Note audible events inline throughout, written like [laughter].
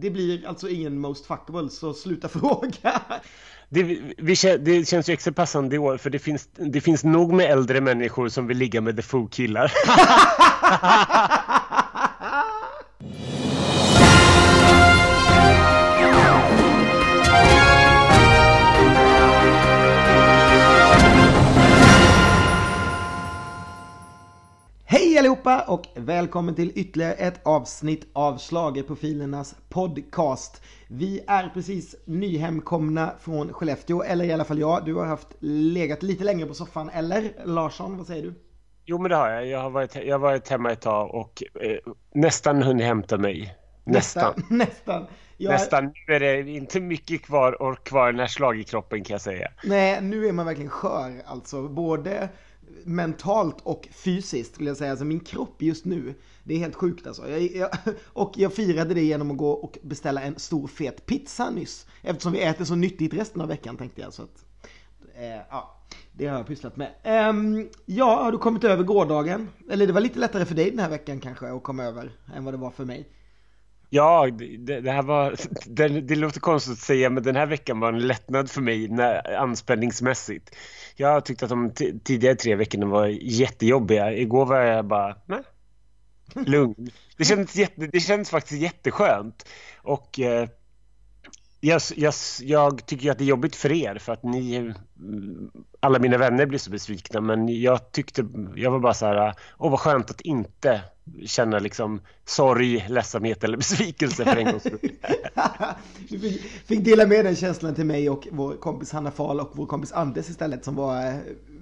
Det blir alltså ingen most fuckable, så sluta [laughs] fråga. Det, vi, det känns ju extra passande i år för det finns, det finns nog med äldre människor som vill ligga med The Foo-killar. [laughs] [laughs] allihopa och välkommen till ytterligare ett avsnitt av Schlagerprofilernas podcast. Vi är precis nyhemkomna från Skellefteå, eller i alla fall jag. Du har haft legat lite längre på soffan, eller Larsson, vad säger du? Jo men det har jag. Jag har varit, jag har varit hemma ett tag och eh, nästan hunnit hämta mig. Nästan. Nästan. [laughs] nästan. Jag... Nästan. Nu är det inte mycket kvar och kvar den här schlagerkroppen kan jag säga. Nej, nu är man verkligen skör alltså. Både mentalt och fysiskt skulle jag säga. Alltså min kropp just nu, det är helt sjukt alltså. Jag, jag, [laughs] och jag firade det genom att gå och beställa en stor fet pizza nyss. Eftersom vi äter så nyttigt resten av veckan tänkte jag. Så att, eh, ja, det har jag pysslat med. Um, ja, har du kommit över gårdagen? Eller det var lite lättare för dig den här veckan kanske att komma över än vad det var för mig. Ja, det, det här var, [laughs] det, det, låter konstigt att säga, men den här veckan var en lättnad för mig när, anspänningsmässigt. Jag tyckte att de tidigare tre veckorna var jättejobbiga. Igår var jag bara, nej, [laughs] lugn. Det känns, jätte, det känns faktiskt jätteskönt. Och eh, jag, jag, jag, tycker att det är jobbigt för er för att ni, mm, alla mina vänner blir så besvikna men jag tyckte, jag var bara så här, åh vad skönt att inte känna liksom sorg, ledsamhet eller besvikelse för en gångs skull. [laughs] du fick, fick, dela med den känslan till mig och vår kompis Hanna Fahl och vår kompis Anders istället som var eh,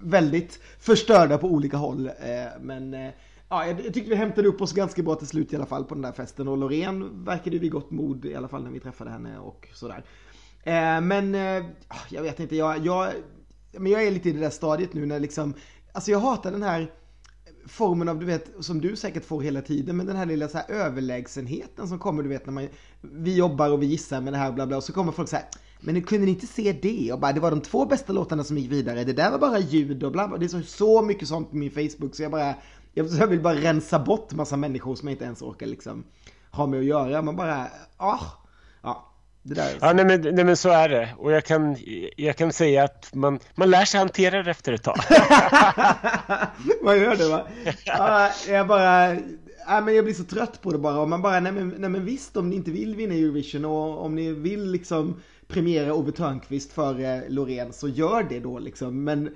väldigt förstörda på olika håll. Eh, men eh, ja, jag, tyckte vi hämtade upp oss ganska bra till slut i alla fall på den där festen och Loreen verkade vid gott mod i alla fall när vi träffade henne och sådär. Eh, men eh, ah, jag vet inte, jag, jag, men jag är lite i det där stadiet nu när liksom, alltså jag hatar den här formen av, du vet, som du säkert får hela tiden, men den här lilla så här överlägsenheten som kommer, du vet, när man, vi jobbar och vi gissar med det här, bla bla, och så kommer folk så här, men kunde ni inte se det? Och bara, det var de två bästa låtarna som gick vidare, det där var bara ljud och bla bla. Det är så, så mycket sånt på min Facebook, så jag bara, jag vill bara rensa bort massa människor som jag inte ens orkar liksom ha med att göra. Man bara, ah, ja. Ja, nej men, nej men så är det. Och jag kan, jag kan säga att man, man lär sig hantera det efter ett tag. [laughs] man gör det va? Ja, jag bara, ja, men jag blir så trött på det bara. Och man bara, nej men, nej men visst om ni inte vill vinna Eurovision och om ni vill liksom premiera Ove Thörnqvist före Loreen så gör det då liksom. Men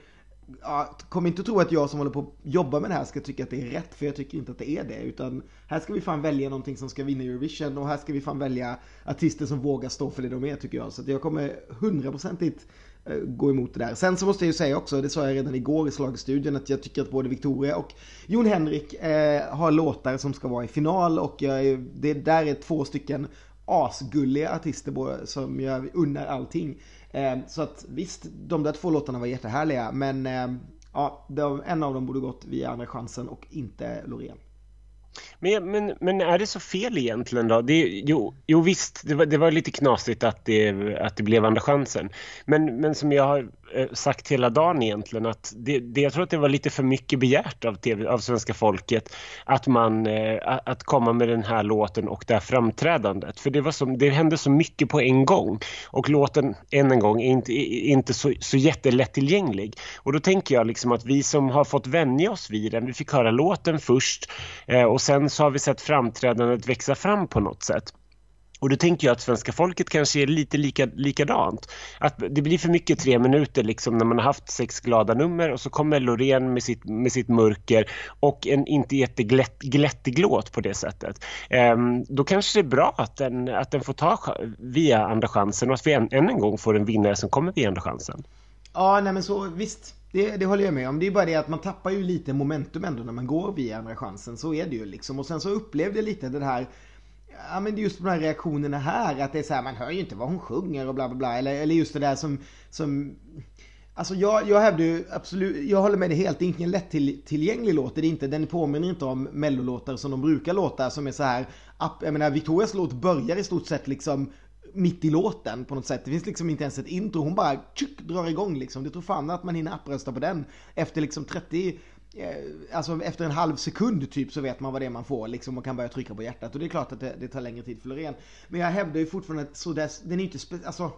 ja, kom inte att tro att jag som håller på att jobba med det här ska tycka att det är rätt, för jag tycker inte att det är det. Utan här ska vi fan välja någonting som ska vinna Eurovision och här ska vi fan välja artister som vågar stå för det de är tycker jag. Så jag kommer hundraprocentigt eh, gå emot det där. Sen så måste jag ju säga också, det sa jag redan igår i slagstudion, att jag tycker att både Victoria och Jon Henrik eh, har låtar som ska vara i final och jag, det där är två stycken asgulliga artister som jag unnar allting. Eh, så att visst, de där två låtarna var jättehärliga, men eh, ja, en av dem borde gått via Andra chansen och inte Loreen. Men, men, men är det så fel egentligen då? Det, jo, jo visst, det var, det var lite knasigt att det, att det blev andra chansen. Men, men som jag har Eh, sagt hela dagen egentligen att det, det, jag tror att det var lite för mycket begärt av, TV, av svenska folket att man eh, att komma med den här låten och det här framträdandet. För det, var så, det hände så mycket på en gång och låten, än en gång, är inte, är inte så, så jättelättillgänglig. Och då tänker jag liksom att vi som har fått vänja oss vid den, vi fick höra låten först eh, och sen så har vi sett framträdandet växa fram på något sätt. Och då tänker jag att svenska folket kanske är lite lika, likadant. Att det blir för mycket tre minuter liksom när man har haft sex glada nummer och så kommer Loreen med sitt, med sitt mörker och en inte jätteglättig låt på det sättet. Um, då kanske det är bra att den, att den får ta via andra chansen och att vi än, än en gång får en vinnare som kommer via andra chansen. Ja, nej men så visst. Det, det håller jag med om. Det är bara det att man tappar ju lite momentum ändå när man går via andra chansen. Så är det ju liksom. Och sen så upplevde jag lite det här Ja men just de här reaktionerna här att det är så här, man hör ju inte vad hon sjunger och bla bla bla. Eller, eller just det där som, som Alltså jag, jag hävdar ju absolut, jag håller med dig helt, det är ingen lättillgänglig låt, det är inte, den påminner inte om mellolåtar som de brukar låta som är så här, jag menar Victorias låt börjar i stort sett liksom mitt i låten på något sätt. Det finns liksom inte ens ett intro. Hon bara tjuk, drar igång liksom. Det tror fan att man hinner apprösta på den efter liksom 30 alltså efter en halv sekund typ så vet man vad det är man får liksom och kan börja trycka på hjärtat. Och det är klart att det, det tar längre tid för Loreen. Men jag hävdar ju fortfarande att så dess, den är inte, spe, alltså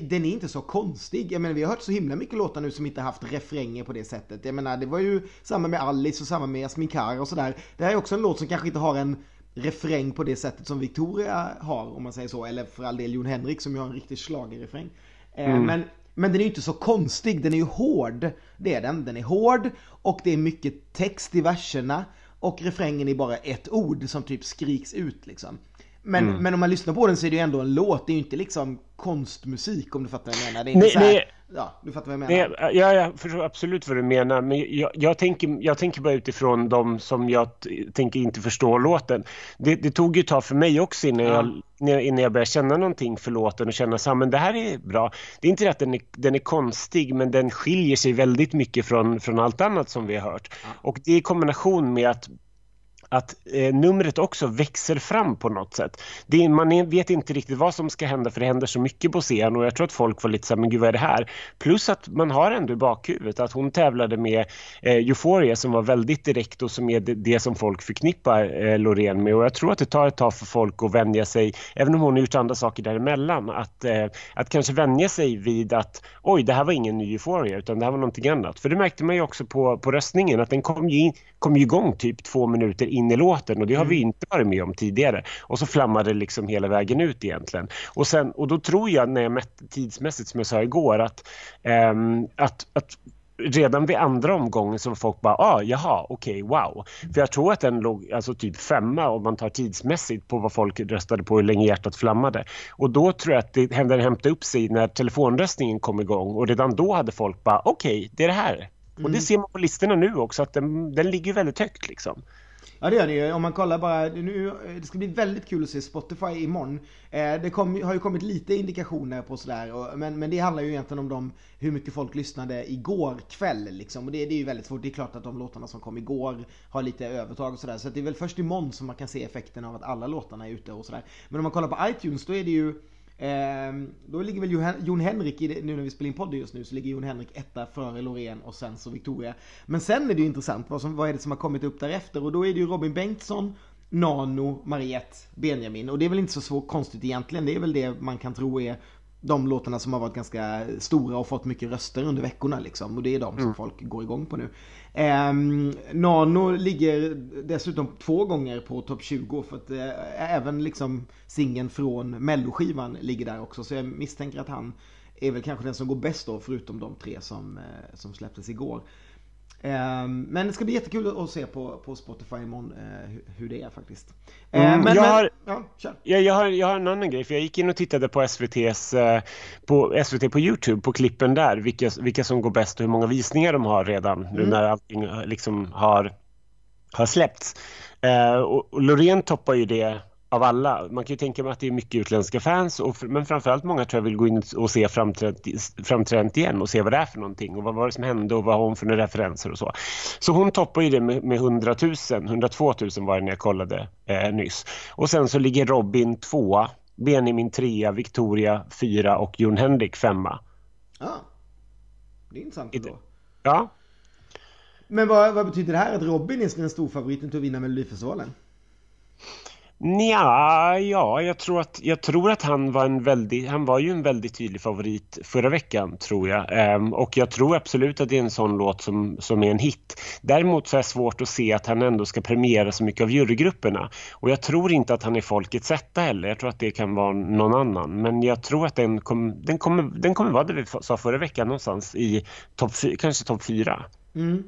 den är inte så konstig. Jag menar vi har hört så himla mycket låtar nu som inte haft refränger på det sättet. Jag menar det var ju samma med Alice och samma med Jasmin Kara och sådär. Det här är också en låt som kanske inte har en refräng på det sättet som Victoria har om man säger så. Eller för all del Jon Henrik som ju har en riktig schlagerrefräng. Eh, mm. Men, men den är ju inte så konstig, den är ju hård. Det är den. Den är hård och det är mycket text i verserna. Och refrängen är bara ett ord som typ skriks ut liksom. Men, mm. men om man lyssnar på den så är det ju ändå en låt, det är ju inte liksom konstmusik om du fattar vad jag menar. Det är inte nej, så här, nej, ja, du fattar vad jag menar. Nej, ja, jag förstår absolut vad du menar, men jag, jag, tänker, jag tänker bara utifrån de som jag tänker inte förstå låten. Det, det tog ju ett tag för mig också innan, ja. jag, innan jag började känna någonting för låten och känna så men det här är bra. Det är inte det att den är, den är konstig, men den skiljer sig väldigt mycket från, från allt annat som vi har hört. Ja. Och det i kombination med att att eh, numret också växer fram på något sätt. Det, man vet inte riktigt vad som ska hända för det händer så mycket på scen och jag tror att folk var lite så här, men gud vad är det här? Plus att man har ändå i bakhuvudet att hon tävlade med eh, Euphoria som var väldigt direkt och som är det, det som folk förknippar eh, Loreen med och jag tror att det tar ett tag för folk att vänja sig, även om hon har gjort andra saker däremellan, att, eh, att kanske vänja sig vid att oj, det här var ingen ny Euphoria utan det här var någonting annat. För det märkte man ju också på, på röstningen att den kom ju, in, kom ju igång typ två minuter in i låten och det har vi mm. inte varit med om tidigare. Och så flammade det liksom hela vägen ut egentligen. Och, sen, och då tror jag när jag mätte tidsmässigt som jag sa igår att, ähm, att, att redan vid andra omgången så var folk bara ah, jaha, okej, okay, wow. För jag tror att den låg alltså typ femma om man tar tidsmässigt på vad folk röstade på hur länge hjärtat flammade. Och då tror jag att det hände hämta upp sig när telefonröstningen kom igång och redan då hade folk bara okej, okay, det är det här. Mm. Och det mm. ser man på listorna nu också att den, den ligger väldigt högt liksom. Ja det gör det ju. Om man kollar bara, nu, det ska bli väldigt kul att se Spotify imorgon. Eh, det kom, har ju kommit lite indikationer på sådär, och, men, men det handlar ju egentligen om de, hur mycket folk lyssnade igår kväll liksom. Och det, det är ju väldigt svårt. Det är klart att de låtarna som kom igår har lite övertag och sådär. Så det är väl först imorgon som man kan se effekten av att alla låtarna är ute och sådär. Men om man kollar på iTunes då är det ju Ehm, då ligger väl Jon Henrik, i det, nu när vi spelar in podd just nu, så ligger Jon Henrik etta före Loreen och sen så Victoria. Men sen är det ju intressant, vad, som, vad är det som har kommit upp därefter? Och då är det ju Robin Bengtsson, Nano, Mariette, Benjamin. Och det är väl inte så svårt konstigt egentligen, det är väl det man kan tro är de låtarna som har varit ganska stora och fått mycket röster under veckorna liksom. Och det är de som mm. folk går igång på nu. Eh, Nano ligger dessutom två gånger på topp 20 för att eh, även liksom singeln från melloskivan ligger där också. Så jag misstänker att han är väl kanske den som går bäst då förutom de tre som, eh, som släpptes igår. Ehm, men det ska bli jättekul att se på, på Spotify imorgon eh, hur det är faktiskt. Ehm, mm, men, jag, har, ja, jag, jag, har, jag har en annan grej, för jag gick in och tittade på SVTs eh, på SVT på Youtube, på klippen där, vilka, vilka som går bäst och hur många visningar de har redan mm. nu när allting liksom har, har släppts. Eh, och, och Loreen toppar ju det av alla. Man kan ju tänka mig att det är mycket utländska fans och, men framförallt många tror jag vill gå in och se framträdandet igen och se vad det är för någonting och vad var det som hände och vad har hon för referenser och så. Så hon toppar ju det med, med 100 000, 102 000 var det när jag kollade eh, nyss. Och sen så ligger Robin tvåa, Benjamin trea, Victoria fyra och Jon Henrik femma. Ja, det är intressant då. Ja. Men vad, vad betyder det här att Robin är den stor favoriten till att vinna Melodifestivalen? Nja, ja, jag tror att, jag tror att han var en väldigt, han var ju en väldigt tydlig favorit förra veckan tror jag. Ehm, och jag tror absolut att det är en sån låt som, som är en hit. Däremot så är det svårt att se att han ändå ska premiera så mycket av jurygrupperna. Och jag tror inte att han är folkets etta heller. Jag tror att det kan vara någon annan. Men jag tror att den, kom, den, kommer, den kommer vara det vi sa förra veckan någonstans i topp, kanske topp fyra. Mm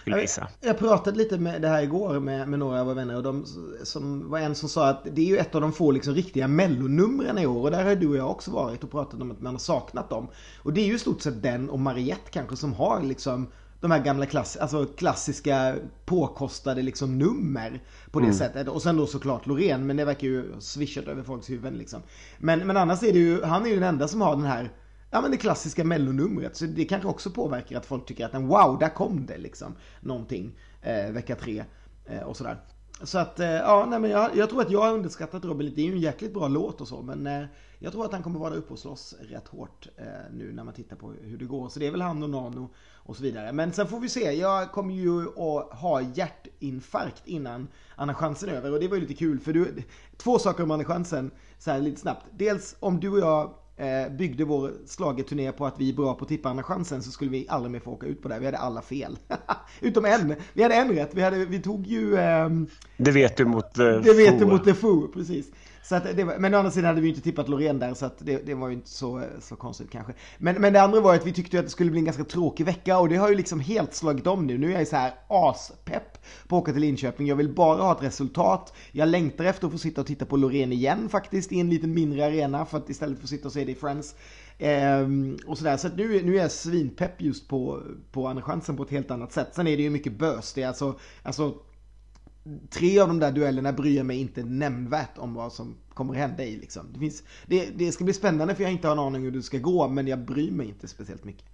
skulle jag, jag pratade lite med det här igår med, med några av våra vänner och de som var en som sa att det är ju ett av de få liksom riktiga mellonumren i år och där har du och jag också varit och pratat om att man har saknat dem. Och det är ju i stort sett den och Mariette kanske som har liksom de här gamla klass, alltså klassiska påkostade liksom nummer på det mm. sättet. Och sen då såklart Loreen, men det verkar ju swishat över folks huvuden liksom. Men, men annars är det ju, han är ju den enda som har den här ja men det klassiska mellonumret. Så det kanske också påverkar att folk tycker att wow, där kom det liksom någonting eh, vecka tre eh, och sådär. så att, eh, ja, nej, men jag, jag, tror att jag har underskattat Robin lite. Det är ju en jäkligt bra låt och så, men eh, jag tror att han kommer vara där uppe och slåss rätt hårt eh, nu när man tittar på hur det går. Så det är väl han och Nano och så vidare. Men sen får vi se. Jag kommer ju att ha hjärtinfarkt innan Anna chansen är över och det var ju lite kul för du, två saker om Anna chansen så här lite snabbt. Dels om du och jag eh, byggde vår slageturné på att vi är bra på att tippa Andra chansen så skulle vi aldrig mer få åka ut på det. Vi hade alla fel. [laughs] Utom en. Vi hade en rätt. Vi, hade, vi tog ju... Eh, det vet du mot The Det vet du mot The Foo, precis. Så att det var, men å andra sidan hade vi ju inte tippat Loreen där så att det, det var ju inte så, så konstigt kanske. Men, men det andra var att vi tyckte att det skulle bli en ganska tråkig vecka och det har ju liksom helt slagit om nu. Nu är jag så här aspepp på att åka till Linköping. Jag vill bara ha ett resultat. Jag längtar efter att få sitta och titta på Loreen igen faktiskt i en liten mindre arena för att istället få sitta och se det i Friends. Ehm, och sådär. Så att nu, nu är jag svinpepp just på, på Andra chansen på ett helt annat sätt. Sen är det ju mycket bös. Det är alltså, alltså tre av de där duellerna bryr jag mig inte nämnvärt om vad som kommer hända i. Liksom. Det, finns, det, det ska bli spännande för jag inte har en aning hur det ska gå, men jag bryr mig inte speciellt mycket.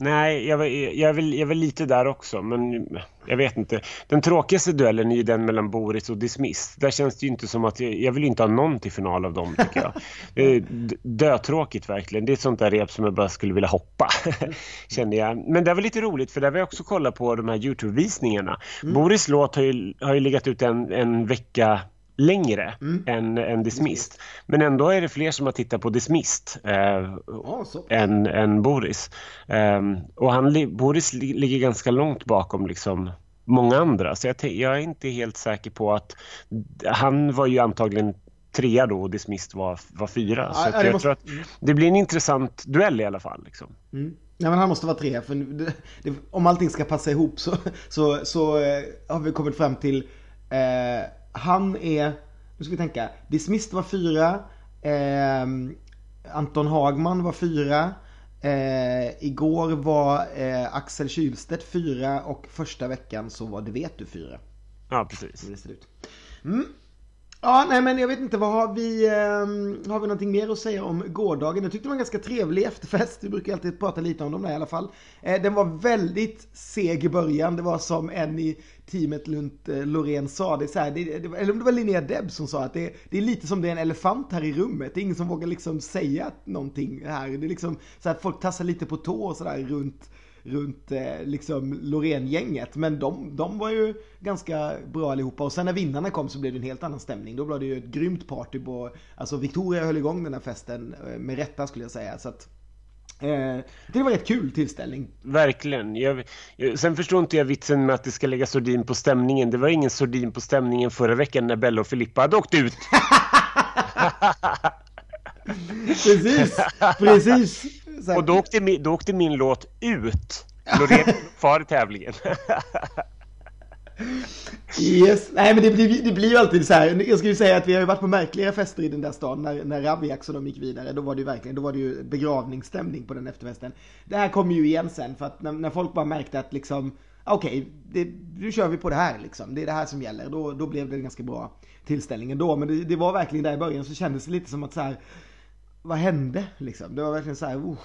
Nej, jag, jag, är väl, jag väl lite där också, men jag vet inte. Den tråkigaste duellen är ju den mellan Boris och Dismiss. Där känns det ju inte som att jag, jag vill inte ha någon till final av dem, tycker jag. [laughs] Det är dötråkigt verkligen. Det är ett sånt där rep som jag bara skulle vilja hoppa, [laughs] känner jag. Men det var lite roligt, för där vill jag också kolla på de här Youtube-visningarna. Mm. Boris låt har ju, har ju legat ut en, en vecka längre mm. än, än Dismissed. Men ändå är det fler som har tittat på Dismissed eh, oh, än, än Boris. Eh, och han, Boris ligger ganska långt bakom liksom många andra. Så jag, jag, är inte helt säker på att... Han var ju antagligen trea då och Dismissed var, var fyra. Så ja, jag måste... tror att det blir en intressant duell i alla fall. Liksom. Mm. Ja, men han måste vara trea för det, det, om allting ska passa ihop så, så, så eh, har vi kommit fram till eh, han är, nu ska vi tänka, Dismissed var fyra, eh, Anton Hagman var fyra, eh, igår var eh, Axel Kylstedt fyra och första veckan så var Det vet du fyra. Ja, precis. Det ser ut. Mm. Ja, nej men jag vet inte, vad har vi, eh, har vi någonting mer att säga om gårdagen? Jag tyckte det var en ganska trevlig efterfest, vi brukar alltid prata lite om dem där i alla fall. Eh, den var väldigt seg i början, det var som en i teamet runt eh, Loreen sa, det så här, det, det, eller om det var Linnea Deb som sa att det, det, är lite som det är en elefant här i rummet, det är ingen som vågar liksom säga någonting här. Det är liksom så att folk tassar lite på tå och sådär runt runt eh, liksom Loreen-gänget. Men de, de var ju ganska bra allihopa. Och sen när vinnarna kom så blev det en helt annan stämning. Då blev det ju ett grymt party på, alltså Victoria höll igång den här festen eh, med rätta skulle jag säga. Så att, eh, det var rätt kul tillställning. Verkligen. Jag, sen förstår inte jag vitsen med att det ska lägga sordin på stämningen. Det var ingen sordin på stämningen förra veckan när Bella och Filippa hade åkt ut. [laughs] precis, precis. Och då åkte, min, då åkte min låt ut. Loreen [laughs] kvar i tävlingen. Yes, nej men det blir, det blir ju alltid så här. Jag ju säga att vi har ju varit på märkliga fester i den där stan när, när Rabiax och de gick vidare. Då var det ju verkligen, då var det ju begravningsstämning på den efterfesten. Det här kommer ju igen sen för att när, när folk bara märkte att liksom okej, okay, nu kör vi på det här liksom. Det är det här som gäller. Då, då blev det en ganska bra tillställning ändå. Men det, det var verkligen där i början så kändes det lite som att så här, vad hände liksom? Det var verkligen så här, uh.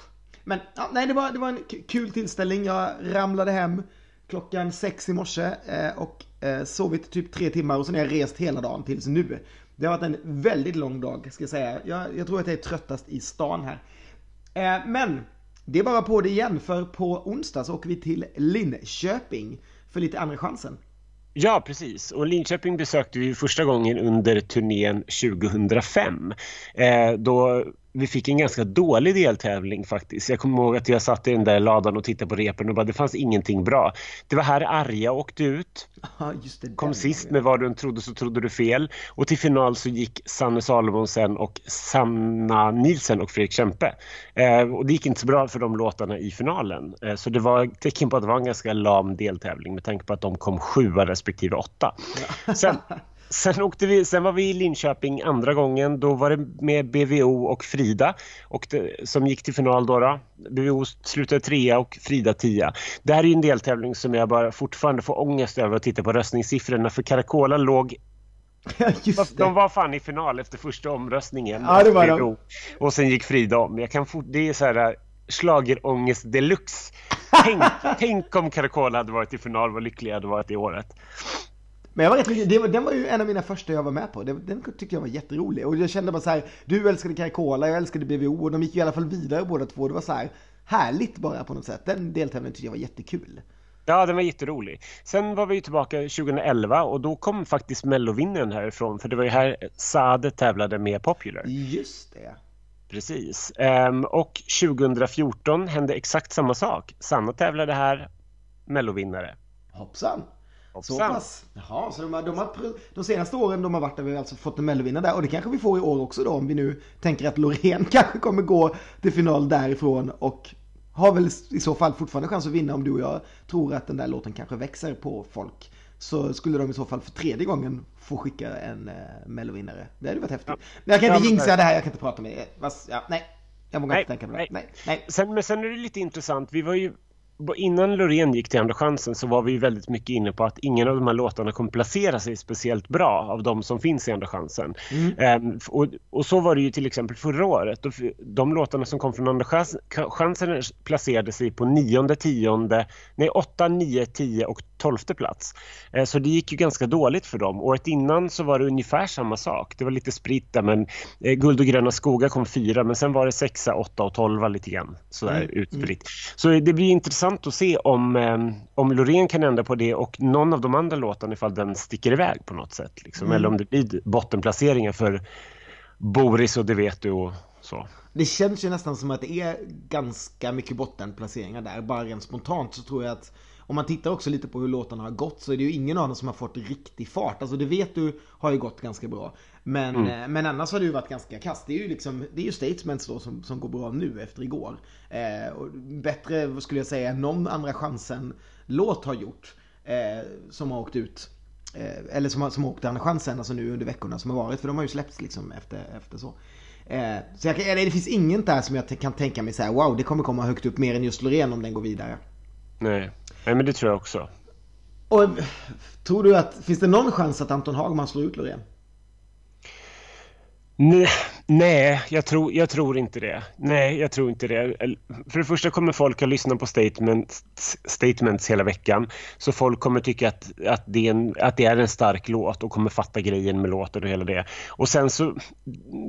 Men ja, nej, det var, det var en kul tillställning. Jag ramlade hem klockan sex i morse eh, och eh, sovit typ tre timmar och sen har jag rest hela dagen tills nu. Det har varit en väldigt lång dag ska jag säga. Jag, jag tror att jag är tröttast i stan här. Eh, men det är bara på det igen för på onsdag så åker vi till Linköping för lite andra chansen. Ja, precis. Och Linköping besökte vi första gången under turnén 2005. Eh, då vi fick en ganska dålig deltävling faktiskt. Jag kommer ihåg att jag satt i den där ladan och tittade på repen och bara det fanns ingenting bra. Det var här Arja åkte ut. [laughs] Det, Kom sist med vad du än trodde så trodde du fel. Och till final så gick Sanne Salomonsen och Sanna Nilsen och Fredrik Kempe. Eh, och det gick inte så bra för de låtarna i finalen. Eh, så det var tecken på att det var en ganska lam deltävling med tanke på att de kom sjua respektive åtta. Ja. Sen [laughs] Sen, åkte vi, sen var vi i Linköping andra gången. Då var det med BVO och Frida och det, som gick till final. Då, då. BVO slutade trea och Frida tia. Det här är en deltävling som jag bara fortfarande får ångest över att titta på röstningssiffrorna för Caracola låg [laughs] de var fan i final efter första omröstningen. Ja, det var de. Och sen gick Frida om. Jag kan fort, det är så här slagerångest deluxe. [laughs] Tänk, tänk om Caracola hade varit i final, vad lycklig jag hade varit i året. Men jag var rätt, det var, den var ju en av mina första jag var med på. Den, den tyckte jag var jätterolig. Och jag kände bara så här, du älskade Caracola, jag älskade BVO och de gick ju i alla fall vidare båda två. Det var så här härligt bara på något sätt. Den deltävlingen tyckte jag var jättekul. Ja, den var jätterolig. Sen var vi tillbaka 2011 och då kom faktiskt mellovinnaren härifrån för det var ju här Sade tävlade med Popular. Just det. Precis. Um, och 2014 hände exakt samma sak. Sanna tävlade här, mellovinnare. Hoppsan. Så pass. Jaha, så de, har, de, har, de senaste åren de har varit där vi alltså fått en mellovinnare där och det kanske vi får i år också då om vi nu tänker att Loreen [laughs] kanske kommer gå till final därifrån och har väl i så fall fortfarande chans att vinna om du och jag tror att den där låten kanske växer på folk. Så skulle de i så fall för tredje gången få skicka en eh, mellovinnare. Det hade varit häftigt. Ja. Men jag kan inte jinxa det här, jag kan inte prata med er. Ja, nej, jag vågar inte tänka på det. Nej. Nej, nej. Sen, men sen är det lite intressant, vi var ju innan Loreen gick till Andra chansen så var vi väldigt mycket inne på att ingen av de här låtarna kommer placera sig speciellt bra av de som finns i Andra chansen. Mm. Um, och, och, så var det ju till exempel förra året. De låtarna som kom från Andra chansen placerade sig på nionde, tionde, nej åtta, nio, tio och tolfte plats. Uh, så det gick ju ganska dåligt för dem. Året innan så var det ungefär samma sak. Det var lite spritt där men uh, Guld och gröna skogar kom fyra men sen var det sexa, åtta och tolva lite grann sådär mm. utspritt. Mm. Så det blir intressant intressant att se om, eh, om Loreen kan ändra på det och någon av de andra låtarna ifall den sticker iväg på något sätt. Liksom. Mm. Eller om det blir bottenplaceringar för Boris och det vet du och så. Det känns ju nästan som att det är ganska mycket bottenplaceringar där. Bara rent spontant så tror jag att om man tittar också lite på hur låtarna har gått så är det ju ingen av dem som har fått riktig fart. Alltså det vet du har ju gått ganska bra. Men, mm. Eh, men annars har det ju varit ganska kast. Det är ju liksom, det är ju Statements då som, som går bra nu efter igår. Eh, och bättre skulle jag säga än någon andra chansen-låt har gjort. Eh, som har åkt ut. Eh, eller som, har, som har åkt andra chansen, alltså nu under veckorna som har varit. För de har ju släppts liksom efter, efter så. Eh, så jag, det finns inget där som jag kan tänka mig så här, wow, det kommer komma högt upp mer än just Loreen om den går vidare. Nej, Nej men det tror jag också. Och tror du att, finns det någon chans att Anton Hagman slår ut Loreen? Nej, jag tror, jag tror inte det. Nej, jag tror inte det. För det första kommer folk att lyssna på statements, statements hela veckan. Så folk kommer tycka att, att, det är en, att det är en stark låt och kommer fatta grejen med låten och hela det. Och sen så,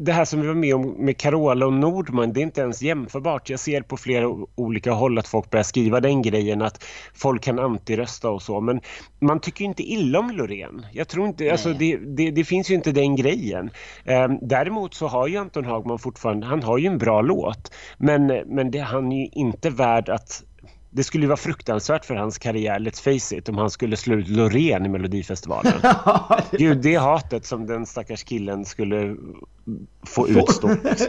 det här som vi var med om med Carola och Nordman, det är inte ens jämförbart. Jag ser på flera olika håll att folk börjar skriva den grejen att folk kan antirösta och så. Men man tycker inte illa om Loreen. Jag tror inte, alltså det, det, det, finns ju inte den grejen. Um, däremot så har ju Anton Hagman fortfarande, han har ju en bra låt. Men, men det, han är ju inte värd att det skulle vara fruktansvärt för hans karriär, let's face it, om han skulle slå ut Loreen i Melodifestivalen. [laughs] Gud, det hatet som den stackars killen skulle få utstå. [laughs] Liksom.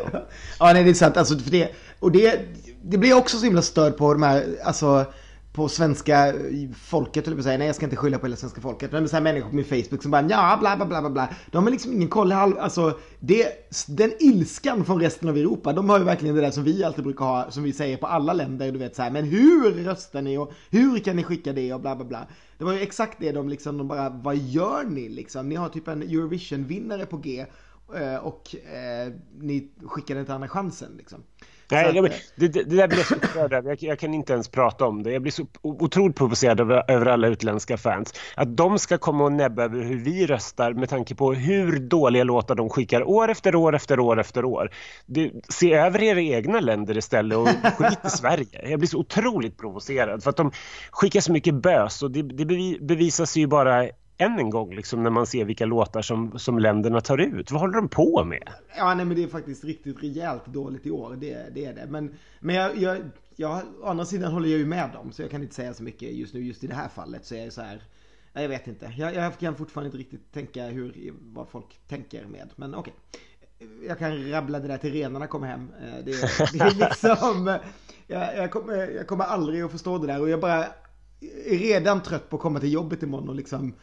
ja, nej, det är sant. Alltså, för det, och det, det blir också så himla störd på de här, alltså på svenska folket, eller säga, nej jag ska inte skylla på hela svenska folket, men så här människor på min Facebook som bara ja bla bla bla bla De har liksom ingen koll, alltså det, den ilskan från resten av Europa, de har ju verkligen det där som vi alltid brukar ha, som vi säger på alla länder, du vet så här, men hur röstar ni och hur kan ni skicka det och bla bla bla. Det var ju exakt det de liksom, de bara, vad gör ni liksom? Ni har typ en Eurovision-vinnare på G eh, och eh, ni skickar den till andra chansen liksom. Nej, jag, det, det, där blir jag så upprörd över. Jag, jag, kan inte ens prata om det. Jag blir så otroligt provocerad över, över alla utländska fans. Att de ska komma och näbba över hur vi röstar med tanke på hur dåliga låtar de skickar år efter år efter år efter år. Det, se över era egna länder istället och skit i Sverige. Jag blir så otroligt provocerad för att de skickar så mycket bös och det, det bevisas ju bara än en gång liksom när man ser vilka låtar som, som länderna tar ut. Vad håller de på med? Ja, nej men det är faktiskt riktigt rejält dåligt i år. Det, det är det. Men, men jag, jag, jag, å andra sidan håller jag ju med dem så jag kan inte säga så mycket just nu. Just i det här fallet så är jag så här. Jag vet inte. Jag, jag kan fortfarande inte riktigt tänka hur, vad folk tänker med. Men okej. Okay. Jag kan rabbla det där till renarna kommer hem. Eh, det, det är liksom... [laughs] Jag, jag, kommer, jag kommer aldrig att förstå det där och jag bara är redan trött på att komma till jobbet imorgon och liksom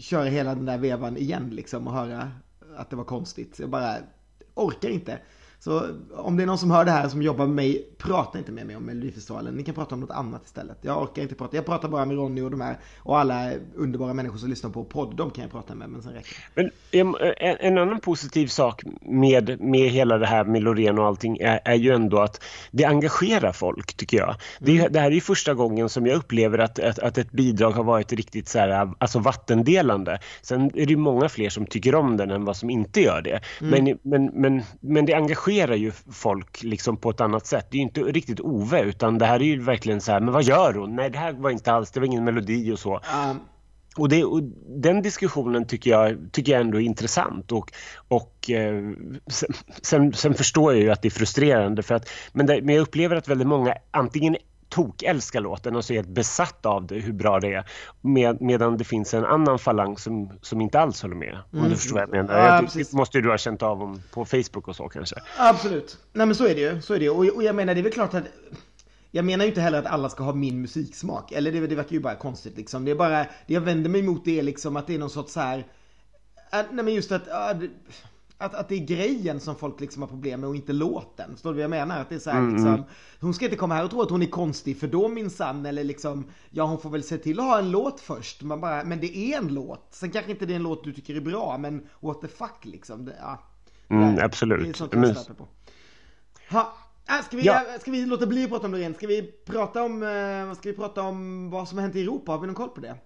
köra hela den där vevan igen liksom och höra att det var konstigt. Jag bara orkar inte. Så om det är någon som hör det här som jobbar med mig, prata inte med mig om Melodifestivalen. Ni kan prata om något annat istället. Jag orkar inte prata. Jag pratar bara med Ronny och de här och alla underbara människor som lyssnar på podd. De kan jag prata med, men sen räcker det. Men en, en annan positiv sak med, med hela det här med Loreen och allting är, är ju ändå att det engagerar folk, tycker jag. Det, mm. det här är ju första gången som jag upplever att, att, att ett bidrag har varit riktigt så här, alltså vattendelande. Sen är det ju många fler som tycker om den än vad som inte gör det. Mm. Men, men, men, men det engagerar ju folk liksom på ett annat sätt. Det är ju inte riktigt Ove utan det här är ju verkligen så här, men vad gör hon? Nej det här var inte alls, det var ingen melodi och så. Um. Och, det, och, den diskussionen tycker jag, tycker jag ändå är intressant och, och eh, sen, sen, förstår jag ju att det är frustrerande för att, men, det, men jag upplever att väldigt många antingen tokälskar låten och så är helt besatt av det, hur bra det är. Med, medan det finns en annan falang som, som inte alls håller med. Om mm. du förstår vad jag menar. Ja, det måste du ha känt av om, på Facebook och så kanske. Absolut. Nej men så är det ju. Så är det ju. Och, och jag menar det är väl klart att jag menar ju inte heller att alla ska ha min musiksmak. Eller det, det verkar ju bara konstigt liksom. Det är bara, det jag vänder mig emot det är liksom att det är någon sorts så här. Äh, nej men just att, äh, att, att det är grejen som folk liksom har problem med och inte låten. Förstår du vad jag menar? Att det är så här, mm. liksom, hon ska inte komma här och tro att hon är konstig för då minsann eller liksom, ja hon får väl se till att ha en låt först. Man bara, men det är en låt. Sen kanske inte det är en låt du tycker är bra, men what the fuck liksom. Det, ja, mm, där, absolut. Det är sånt jag men... på. Ha. Äh, ska, vi, ja. ska vi låta bli att prata om det igen? Ska vi prata om, eh, ska vi prata om vad som har hänt i Europa? Har vi någon koll på det?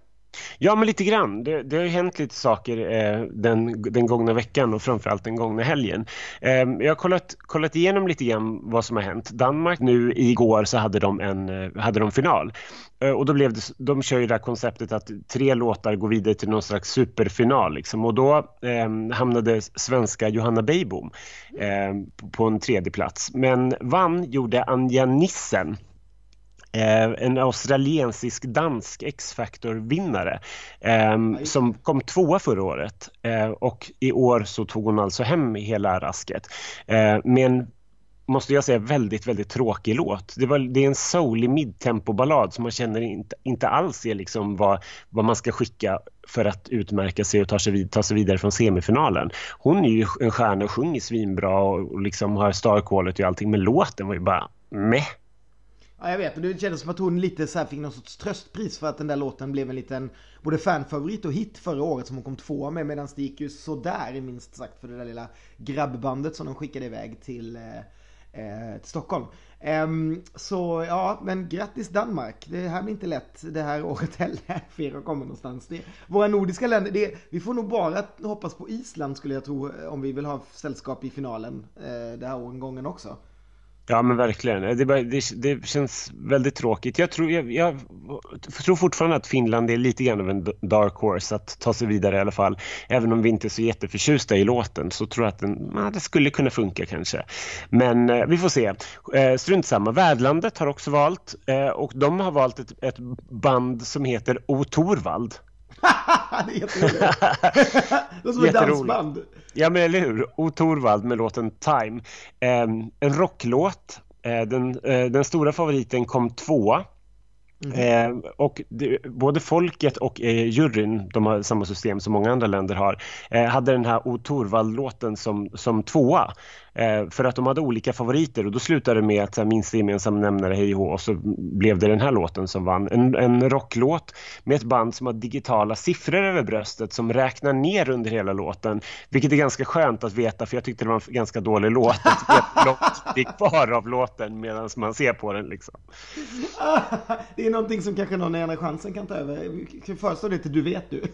Ja, men lite grann. Det, det har ju hänt lite saker eh, den, den gångna veckan och framförallt den gångna helgen. Eh, jag har kollat, kollat igenom lite grann vad som har hänt. Danmark nu igår så hade de en eh, hade de final. Eh, och då blev det, de kör ju det här konceptet att tre låtar går vidare till någon slags superfinal. Liksom. Och då eh, hamnade svenska Johanna Beibom eh, på en tredje plats. Men vann gjorde Anja Nissen en australiensisk dansk X-Factor-vinnare eh, som kom tvåa förra året eh, och i år så tog hon alltså hem hela rasket. Eh, men måste jag säga väldigt, väldigt tråkig låt. Det, var, det är en soulig midtempo-ballad som man känner inte, inte alls är liksom vad, vad man ska skicka för att utmärka sig och ta sig, vid, ta sig vidare från semifinalen. Hon är ju en stjärna och sjunger svinbra och, och liksom har star quality och allting men låten var ju bara meh. Ja, jag vet. Det kändes som att hon lite så här fick någon sorts tröstpris för att den där låten blev en liten både fanfavorit och hit förra året som hon kom tvåa med. Medan det gick ju sådär minst sagt för det där lilla grabbbandet som de skickade iväg till, eh, eh till Stockholm. Um, så ja, men grattis Danmark. Det här blir inte lätt det här [laughs] året heller för er att komma någonstans. Det, våra nordiska länder, det, vi får nog bara hoppas på Island skulle jag tro om vi vill ha sällskap i finalen eh, det här gången också. Ja men verkligen. Eh, det, det, det, känns väldigt tråkigt. Jag tror, jag, jag, tror fortfarande att Finland är lite grann av en dark horse att ta sig vidare i alla fall. Även om vi inte är så jätteförtjusta i låten så tror jag att den, ja, det skulle kunna funka kanske. Men eh, vi får se. Eh, strunt samma. Värdlandet har också valt eh, och de har valt ett, ett band som heter O Torvald. [laughs] det är jätteroligt. det är som ett dansband. Ja men eller hur. O Torvald med låten Time. Eh, en rocklåt. Eh, den, eh, den stora favoriten kom tvåa. Mm. Eh, och det, både folket och eh, juryn, de har samma system som många andra länder har, eh, hade den här O Torvald-låten som, som tvåa. Eh, för att de hade olika favoriter och då slutade det med att minsta gemensam nämnare hej och så blev det den här låten som vann. En, en rocklåt med ett band som har digitala siffror över bröstet som räknar ner under hela låten. Vilket är ganska skönt att veta för jag tyckte det var en ganska dålig låt. Det är kvar av låten medan man ser på den liksom. [laughs] det är någonting som kanske någon i Andra chansen kan ta över. Föreslå det till Du vet du. [laughs]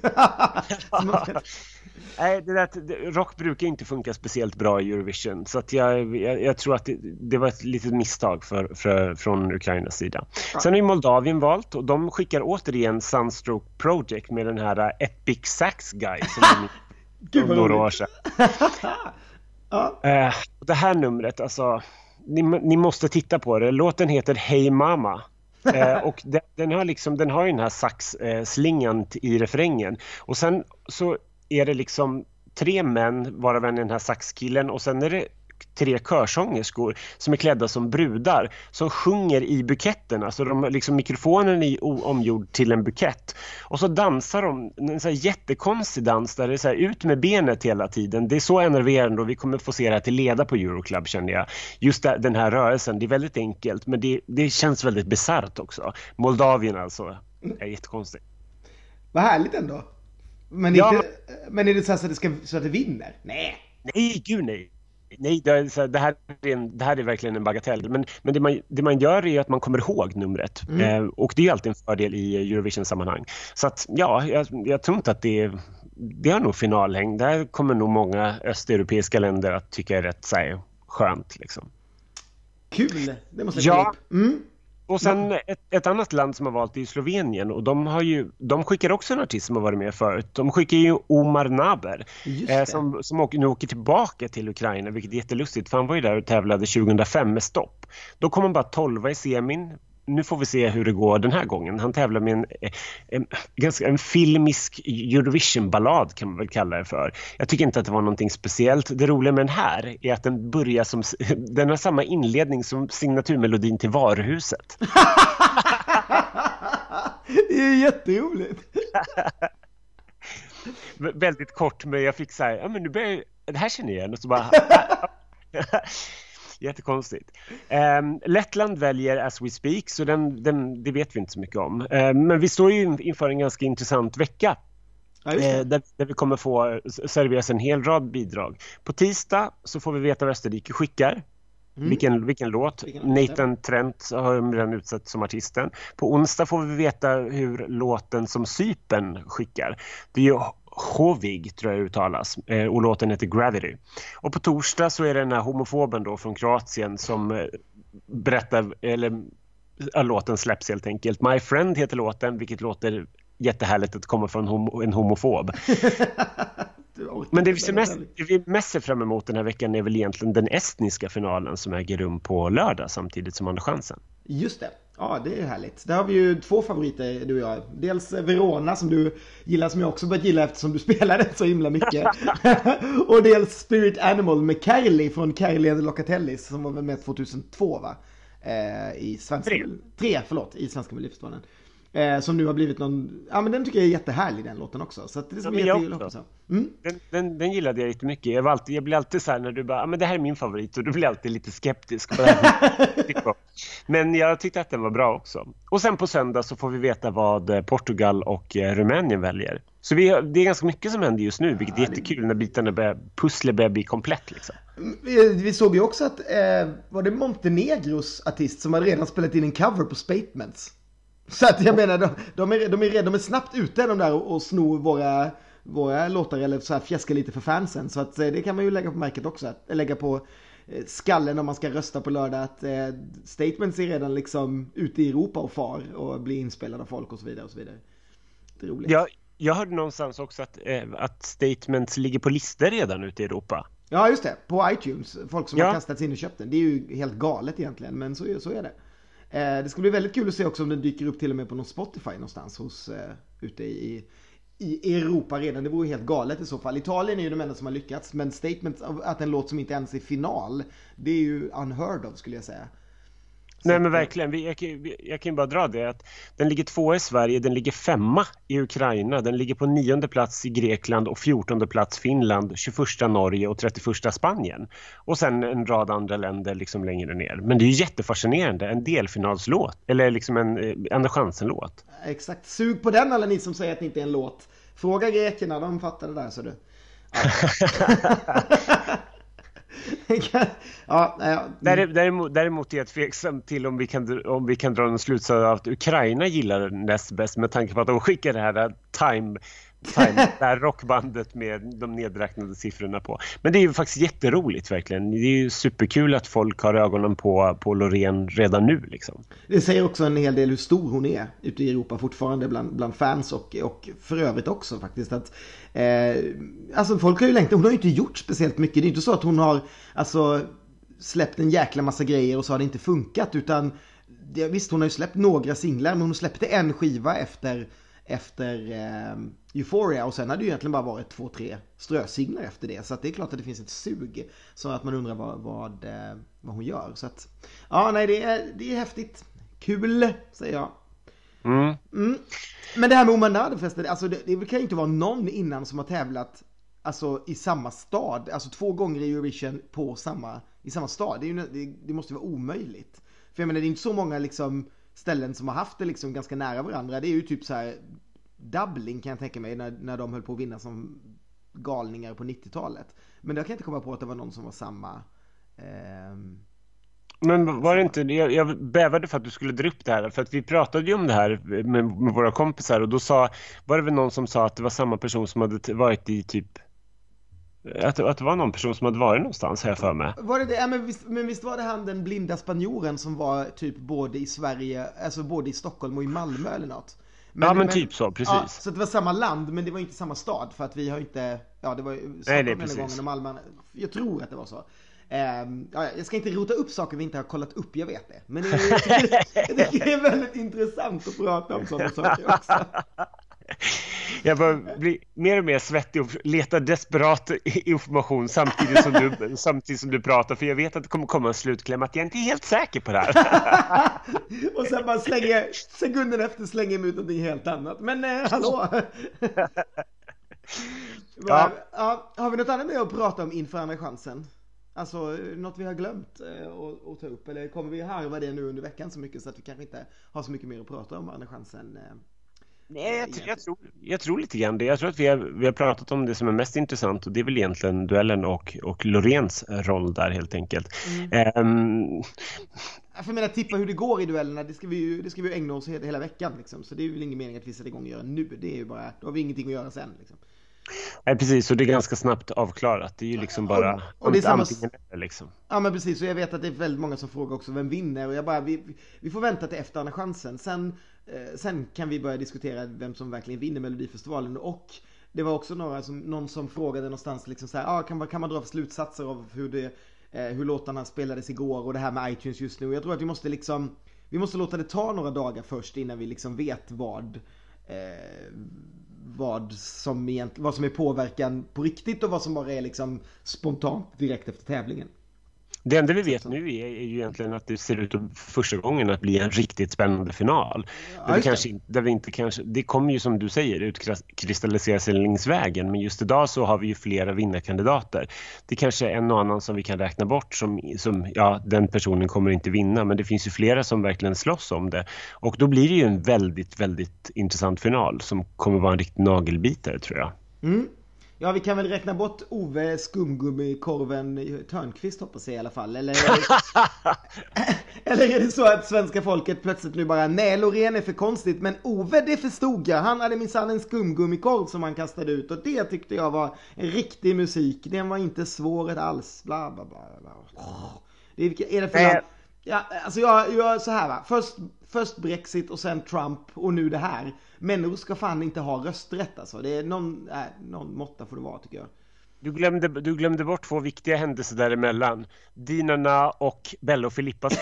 Nej, det där, rock brukar inte funka speciellt bra i Eurovision så att jag, jag, jag tror att det, det, var ett litet misstag för, för, från Ukrainas sida. Ja. Sen har ju Moldavien valt och de skickar återigen Sunstroke Project med den här Epic Sax Guy som de [laughs] för några år sedan. [laughs] ja. uh, det här numret, alltså ni, ni, måste titta på det. Låten heter Hey Mama. eh, [laughs] och den, den, har liksom, den har ju den här saxslingan eh, i refrängen. Och sen så är det liksom tre män, varav en är den här saxkillen och sen är det tre körsångerskor som är klädda som brudar som sjunger i buketten. Alltså de, liksom mikrofonen är omgjord till en bukett. Och så dansar de en så här jättekonstig dans där det är så här, ut med benet hela tiden. Det är så enerverande och vi kommer få se det här till leda på Euroclub känner jag. Just den här rörelsen, det är väldigt enkelt men det, det känns väldigt bisarrt också. Moldavien alltså, är jättekonstigt. Vad härligt ändå. Men, ja, inte, men är det så, att det, ska, så att det vinner? Nej. Nej, gud nej. Nej, det, är, det, här är en, det här är verkligen en bagatell. Men, men det, man, det man gör är att man kommer ihåg numret. Mm. Eh, och det är alltid en fördel i Eurovision-sammanhang. Så att ja, jag, jag tror inte att det det har nog finalhäng. Där kommer nog många östeuropeiska länder att tycka är rätt så här, skönt. Liksom. Kul! Det måste jag ja. Mm. Och sen ett, ett, annat land som har valt är Slovenien och de, har ju, de skickar också en artist som har varit med förut. De skickar ju Omar Naber eh, som, som åker, nu åker tillbaka till Ukraina vilket är jättelustigt för han var ju där och tävlade 2005 med stopp. Då kom han bara 12 i semin nu får vi se hur det går den här gången. Han tävlar med en, en, ganska, en filmisk Eurovision-ballad kan man väl kalla det för. Jag tycker inte att det var någonting speciellt. Det roliga med den här är att den börjar som, [laughs] den har samma inledning som signaturmelodin till Varuhuset. [laughs] det är jätteroligt. [laughs] Väldigt kort men jag fick så här, ja men nu börjar det här känner jag igen och så bara Jättekonstigt. Um, Lettland väljer As We Speak, så den, den, det vet vi inte så mycket om. Um, men vi står ju inför en ganska intressant vecka. Ja, eh, där, där, vi kommer få serveras en hel rad bidrag. På tisdag så får vi veta vad Österrike skickar. Mm. Vilken, vilken låt. Vilken Nathan Trent har redan utsett som artisten. På onsdag får vi veta hur låten som Sypen skickar. Det är ju Hovig tror jag uttalas eh, och låten heter Gravity. Och på torsdag så är det den här homofoben då från Kroatien som eh, berättar, eller ja, låten släpps helt enkelt. My Friend heter låten vilket låter jättehärligt att komma från homo, en homofob. [laughs] Men det vi, mest, det vi mest ser fram emot den här veckan är väl egentligen den estniska finalen som äger rum på lördag samtidigt som Andra chansen. Just det. Ja, det är härligt. Där har vi ju två favoriter du och jag. Dels Verona som du gillar som jag också börjat gilla eftersom du [laughs] spelade så himla mycket. [laughs] och dels Spirit Animal med Kerli från Kerli and Locatellis som var med 2002 va? Eh, I svenska... Tre. Tre, förlåt. I Svenska Melodifestivalen. Eh, som nu har blivit någon, ja men den tycker jag är jättehärlig den låten också. Så det ska bli jättekul att mm. den, den, den gillade jag jättemycket. Jag, var alltid, jag blir alltid så här när du bara, ja men det här är min favorit och du blir alltid lite skeptisk. [laughs] På det men jag tyckte att den var bra också. Och sen på söndag så får vi veta vad eh, Portugal och eh, Rumänien väljer. Så vi, det är ganska mycket som händer just nu, vilket är jättekul när bitarna börjar, pusslet börjar bli komplett. Liksom. Vi, vi såg ju också att, eh, var det Montenegros artist som hade redan spelat in en cover på Statements? Så att jag menar, de, de, är, de, är, de är snabbt ute de där och, och snor våra, våra låtar eller så här fjäska lite för fansen. Så att eh, det kan man ju lägga på märket också. Att, lägga på eh, skallen om man ska rösta på lördag. Att eh, statements är redan liksom ute i Europa och far och blir inspelade av folk och så vidare. Och så vidare. Det är roligt. Ja, jag hörde någonstans också att, eh, att statements ligger på listor redan ute i Europa. Ja, just det. På iTunes. Folk som ja. har kastats in och köpt den. Det är ju helt galet egentligen, men så, så är det. Eh, det ska bli väldigt kul att se också om den dyker upp till och med på någon Spotify någonstans hos, eh, ute i, i Europa redan. Det vore helt galet i så fall. Italien är ju de enda som har lyckats, men statement att en låt som inte ens är final, det är ju unheard of skulle jag säga. Nej men verkligen, jag, jag kan bara dra det att den ligger tvåa i Sverige, den ligger femma i Ukraina, den ligger på nionde plats i Grekland och fjortonde plats Finland, 21 Norge och 31 Spanien. Och sen en rad andra länder liksom längre ner. Men det är ju jättefascinerande, en delfinalslåt, eller liksom en eh, Andra chansen-låt. Exakt, sug på den alla ni som säger att det inte är en låt. Fråga grekerna, de fattar det där så du. ja, [laughs] [laughs] ja. Eh, däremot, däremot är jag tveksam till om vi kan, om vi kan dra en slutsats av att Ukraina gillar den näst bäst med tanke på att de skickar det här eh, Time Time, det här rockbandet med de nedräknade siffrorna på. Men det är ju faktiskt jätteroligt verkligen. Det är ju superkul att folk har ögonen på, på Loreen redan nu. Liksom. Det säger också en hel del hur stor hon är ute i Europa fortfarande bland, bland fans och, och för övrigt också faktiskt. Att, eh, alltså folk har ju längtat, hon har ju inte gjort speciellt mycket. Det är inte så att hon har alltså, släppt en jäkla massa grejer och så har det inte funkat utan det, visst hon har ju släppt några singlar men hon släppte en skiva efter efter eh, Euphoria och sen hade det ju egentligen bara varit två, tre strösinglar efter det. Så att det är klart att det finns ett sug. Så att man undrar vad, vad, eh, vad hon gör. Så att, ja nej det är, det är häftigt. Kul, säger jag. Mm. Mm. Men det här med Oman förresten, alltså det, det kan ju inte vara någon innan som har tävlat alltså, i samma stad, alltså två gånger i Eurovision på samma, i samma stad. Det, ju, det, måste vara omöjligt. För jag menar det är inte så många liksom ställen som har haft det liksom ganska nära varandra. Det är ju typ så här Dublin kan jag tänka mig när, när de höll på att vinna som galningar på 90-talet. Men jag kan inte komma på att det var någon som var samma. Ehm... Men var det inte, jag, jag bävade för att du skulle dra upp det här, för att vi pratade ju om det här med, med våra kompisar och då sa, var det väl någon som sa att det var samma person som hade varit i typ att, att det var någon person som hade varit någonstans här för mig. Var det det? Ja, men, visst, men visst var det han den blinda spanjoren som var typ både i Sverige, alltså både i Stockholm och i Malmö eller något? Men, ja men, men typ så, precis. Ja, så det var samma land men det var inte samma stad för att vi har inte, ja det var Stockholm Nej, det ena gången och Malmö, jag tror att det var så. Um, ja, jag ska inte rota upp saker vi inte har kollat upp, jag vet det. Men tycker, [laughs] jag tycker det är väldigt intressant att prata om sådana saker också. [laughs] [laughs] Jag börjar bli mer och mer svettig och letar desperat information samtidigt som, du, [laughs] samtidigt som du pratar för jag vet att det kommer komma en slutkläm att jag inte är helt säker på det här. [laughs] och sen bara slänger, sekunden efter slänger jag ut någonting helt annat. Men eh, hallå! ja. ja. Har vi något annat med att prata om inför andra chansen? Alltså något vi har glömt eh, att, att ta upp eller kommer vi harva det nu under veckan så mycket så att vi kanske inte har så mycket mer att prata om andra chansen eh, Nej, jag, jag, tror, jag tror lite grann det. Jag tror att vi har, vi har pratat om det som är mest intressant och det är väl egentligen duellen och, och Lorens roll där helt enkelt. Mm. Um... Jag menar, tippa hur det går i duellerna, det ska vi ju, det ska vi ägna oss hela, hela veckan liksom. Så det är väl ingen mening att vi sätter igång och gör nu. Det är ju bara, då har vi ingenting att göra sen liksom. Nej precis, och det är ganska snabbt avklarat. Det är ju liksom bara och, och det är samma... antingen eller liksom. Ja men precis, och jag vet att det är väldigt många som frågar också vem vinner och jag bara, vi, vi får vänta till efter andra chansen. Sen, Eh, sen kan vi börja diskutera vem som verkligen vinner Melodifestivalen och det var också några som, någon som frågade någonstans liksom så här, ah, kan, man, kan man dra slutsatser av hur det, eh, hur låtarna spelades igår och det här med iTunes just nu. Jag tror att vi måste liksom, vi måste låta det ta några dagar först innan vi liksom vet vad eh, vad som, vad som är påverkan på riktigt och vad som bara är liksom spontant direkt efter tävlingen. Det enda vi vet nu är, är ju egentligen att det ser ut första gången att bli en riktigt spännande final. Ja, där vi kanske, där vi inte kanske, det kommer ju som du säger utkristallisera sig längs vägen men just idag så har vi ju flera vinnarkandidater. Det kanske är en och annan som vi kan räkna bort som, som ja den personen kommer inte vinna men det finns ju flera som verkligen slåss om det. Och då blir det ju en väldigt, väldigt intressant final som kommer vara en riktig nagelbitare tror jag. Mm. Ja, vi kan väl räkna bort Ove skumgummikorven Törnqvist hoppas jag i alla fall. Eller, [laughs] eller är det så att svenska folket plötsligt nu bara, nej Loreen är för konstigt, men Ove det förstod jag. Han hade minsann en skumgummikorv som han kastade ut och det tyckte jag var riktig musik. Den var inte svår alls. Bla, bla, bla, bla. Det är, är det för äh. Ja, alltså jag, jag så här va. Först, först Brexit och sen Trump och nu det här. Människor ska fan inte ha rösträtt alltså. Det är någon, äh, någon måtta får det vara tycker jag. Du glömde, du glömde bort två viktiga händelser däremellan. Dinarna och Bella och Filippas [laughs]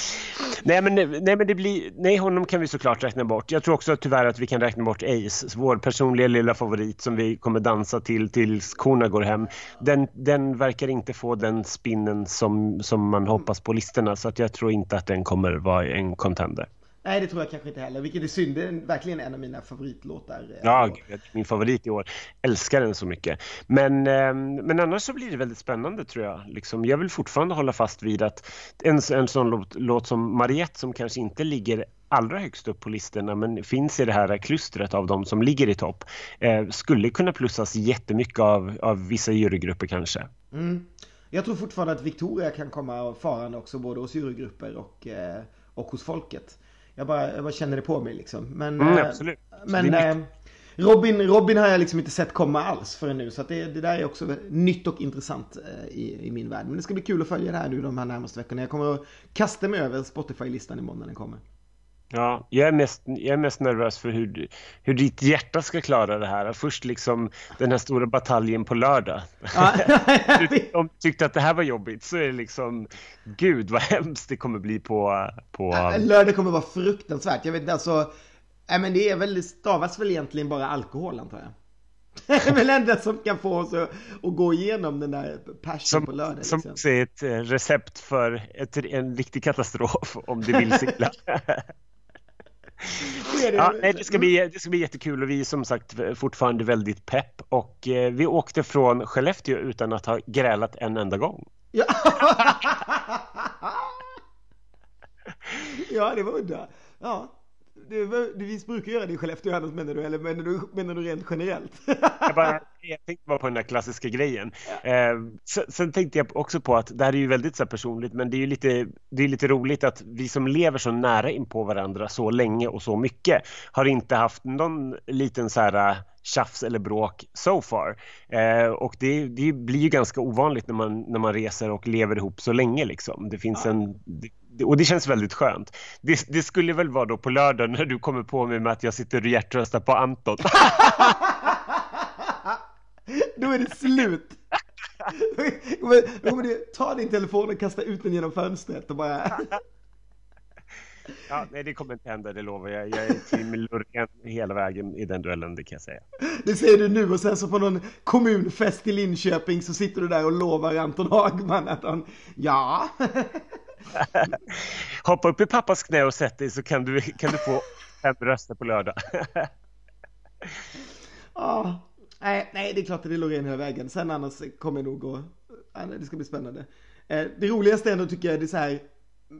[laughs] nej, men, nej, men det blir, nej, honom kan vi såklart räkna bort. Jag tror också tyvärr att vi kan räkna bort Ace, vår personliga lilla favorit som vi kommer dansa till tills korna går hem. Den, den verkar inte få den spinnen som, som man hoppas på listorna så att jag tror inte att den kommer vara en contender. Nej, det tror jag kanske inte heller. Vilket är synd. Det är verkligen en av mina favoritlåtar. Eh, ja, min favorit i år. Älskar den så mycket. Men, ehm, men annars så blir det väldigt spännande tror jag. Liksom, jag vill fortfarande hålla fast vid att en, en sån låt, låt som Mariette som kanske inte ligger allra högst upp på listorna men finns i det här klustret av de som ligger i topp eh, skulle kunna plussas jättemycket av, av vissa jurygrupper kanske. Mm. Jag tror fortfarande att Victoria kan komma farande också både hos jurygrupper och, eh, och hos folket. Jag bara, jag bara känner det på mig liksom. Men, mm, eh, absolut. men äh, Robin, Robin har jag liksom inte sett komma alls förrän nu. Så det, det där är också nytt och intressant äh, i, i min värld. Men det ska bli kul att följa det här nu de här närmaste veckorna. Jag kommer att kasta mig över Spotify-listan imorgon när den kommer. Ja, jag är, mest, jag är mest nervös för hur, hur ditt hjärta ska klara det här. Först liksom den här stora bataljen på lördag. [laughs] Om du tyckte att det här var jobbigt så är det liksom, gud vad hemskt det kommer bli på... på... Lördag kommer vara fruktansvärt. Jag vet inte, alltså, nej men det är väl, stavas väl egentligen bara alkohol antar jag. [laughs] Det är väl enda som kan få oss att, att gå igenom den där passion på lördag. Liksom. Som är ett eh, recept för ett, en riktig katastrof om det vill sig [laughs] Ja, det, ska bli, det ska bli jättekul och vi är som sagt fortfarande väldigt pepp och eh, vi åkte från Skellefteå utan att ha grälat en enda gång. Ja, [laughs] ja det var udda. Ja. Det, det, vi brukar göra det i Skellefteå annars menar du, eller menar du, menar du rent generellt? [laughs] jag, bara, jag tänkte bara på den där klassiska grejen. Ja. Eh, sen, sen, tänkte jag också på att det här är ju väldigt så personligt, men det är ju lite, det är lite roligt att vi som lever så nära in på varandra så länge och så mycket har inte haft någon liten så här tjafs eller bråk so far. Eh, och det, det, blir ju ganska ovanligt när man, när man reser och lever ihop så länge liksom. Det finns en och det känns väldigt skönt. Det, det, skulle väl vara då på lördag när du kommer på mig med att jag sitter och hjärtröstar på Anton. [laughs] då är det slut. [laughs] Ta din telefon och kasta ut den genom fönstret och bara... Ja, nej, det kommer inte hända, det lovar jag. Jag är Tim Loreen hela vägen i den duellen, det kan jag säga. Det säger du nu och sen så på någon kommunfest i Linköping så sitter du där och lovar Anton Hagman att han, ja. [laughs] Hoppa upp i pappas knä och sätt dig så kan du, kan du få fem röster på lördag. [laughs] ah, nej, nej, det är klart att det är Loreen hela vägen. Sen annars kommer jag nog gå... Det ska bli spännande. Eh, det roligaste ändå tycker jag det är så här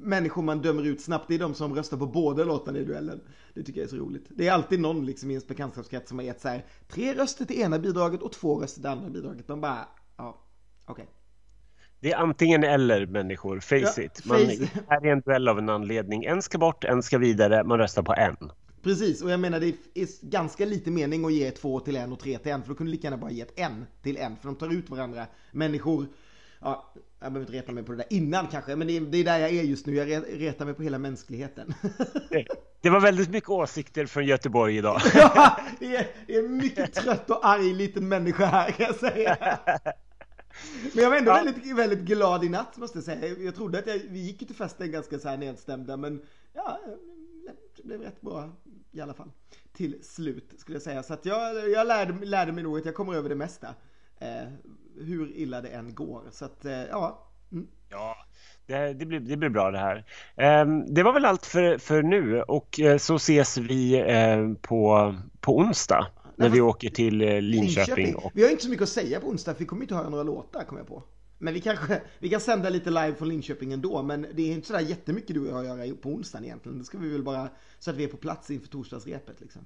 människor man dömer ut snabbt, det är de som röstar på båda låtarna i duellen. Det tycker jag är så roligt. Det är alltid någon liksom i ens bekantskapskrets som har gett så här tre röster till ena bidraget och två röster till andra bidraget. De bara, ja, okej. Okay. Det är antingen eller människor, face ja, it. Man face. är en duell av en anledning. En ska bort, en ska vidare, man röstar på en. Precis, och jag menar det är ganska lite mening att ge två till en och tre till en, för då kunde du lika gärna bara gett en till en, för de tar ut varandra. Människor, ja, jag behöver inte reta mig på det där innan kanske, men det är, det är där jag är just nu. Jag retar mig på hela mänskligheten. Det var väldigt mycket åsikter från Göteborg idag. [laughs] Ja, det är, det är mycket trött och arg liten människa här kan jag säga. Men jag var ändå ja. väldigt, väldigt glad i natt måste jag säga. Jag trodde att jag, vi gick till festen ganska så här nedstämda men ja, det blev rätt bra i alla fall. Till slut skulle jag säga. Så att jag, jag lärde, lärde mig nog att jag kommer över det mesta. Eh, hur illa det än går. Så att eh, ja. Mm. Ja, det, det, blir, det blir bra det här. Eh, det var väl allt för, för nu och eh, så ses vi eh, på, på onsdag. När vi åker till eh, Linköping. Linköping. Vi har inte så mycket att säga på onsdag, för vi kommer inte höra några låtar, kommer jag på. Men vi kanske, vi kan sända lite live från Linköping ändå, men det är inte sådär jättemycket du och jag att göra på onsdagen egentligen. Det ska vi väl bara, så att vi är på plats inför torsdagsrepet liksom.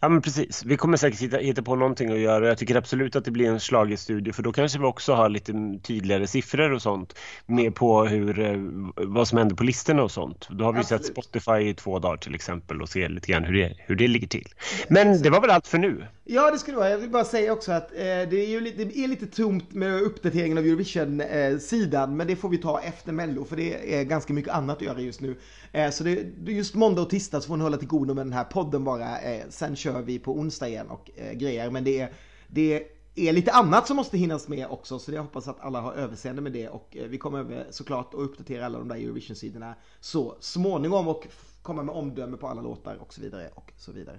Ja men precis, vi kommer säkert hitta, hitta på någonting att göra. Jag tycker absolut att det blir en schlagerstudio för då kanske vi också har lite tydligare siffror och sånt med på hur, eh, vad som händer på listorna och sånt. Då har vi absolut. sett Spotify i två dagar till exempel och ser lite grann hur det, hur det ligger till. Men det var väl allt för nu? Ja det skulle vara. Jag vill bara säga också att eh, det, är ju lite, det är lite tomt med uppdateringen av Eurovision-sidan eh, men det får vi ta efter Mello för det är ganska mycket annat att göra just nu. Eh, så det, just måndag och tisdag så får ni hålla till godo med den här podden bara. Eh, sen kör vi på onsdag igen och eh, grejer. Men det är, det är lite annat som måste hinnas med också. Så jag hoppas att alla har överseende med det. Och vi kommer såklart att uppdatera alla de där Eurovision-sidorna så småningom. Och komma med omdöme på alla låtar och så vidare och så vidare.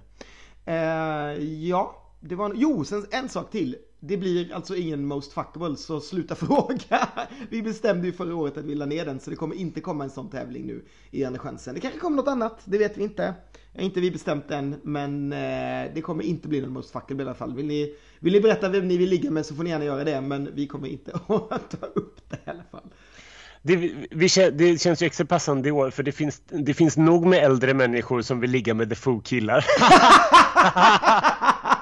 ja, det var... Jo, sen en sak till. Det blir alltså ingen Most Fuckable, så sluta [laughs] fråga. Vi bestämde ju förra året att vi la ner den, så det kommer inte komma en sån tävling nu i Andra chansen. Det kanske kommer något annat, det vet vi inte. Inte vi bestämt än, men eh, det kommer inte bli någon Most Fuckable i alla fall. Vill ni, vill ni berätta vem ni vill ligga med så får ni gärna göra det, men vi kommer inte [laughs] att ta upp det i alla fall. Det, vi, det, känns ju extra passande i år för det finns, det finns nog med äldre människor som vill ligga med The Foo-killar. ja, [laughs]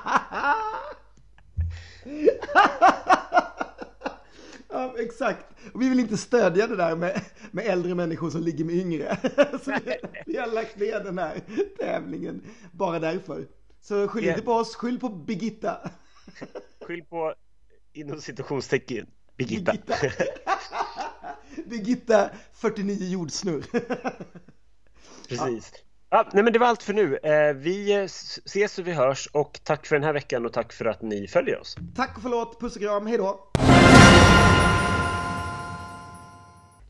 exakt. Och vi vill inte stödja det där med, med äldre människor som ligger med yngre. [laughs] Så vi, vi har lagt ner den här tävlingen bara därför. Så skyll inte på oss, skyll på Birgitta. [laughs] Skyll på inom situationstecken Birgitta. Birgitta, [laughs] Birgitta 49 jordsnurr. Precis. Ja, nej men det var allt för nu. Eh, vi ses och vi hörs och tack för den här veckan och tack för att ni följer oss. Tack och förlåt, puss och kram, hejdå!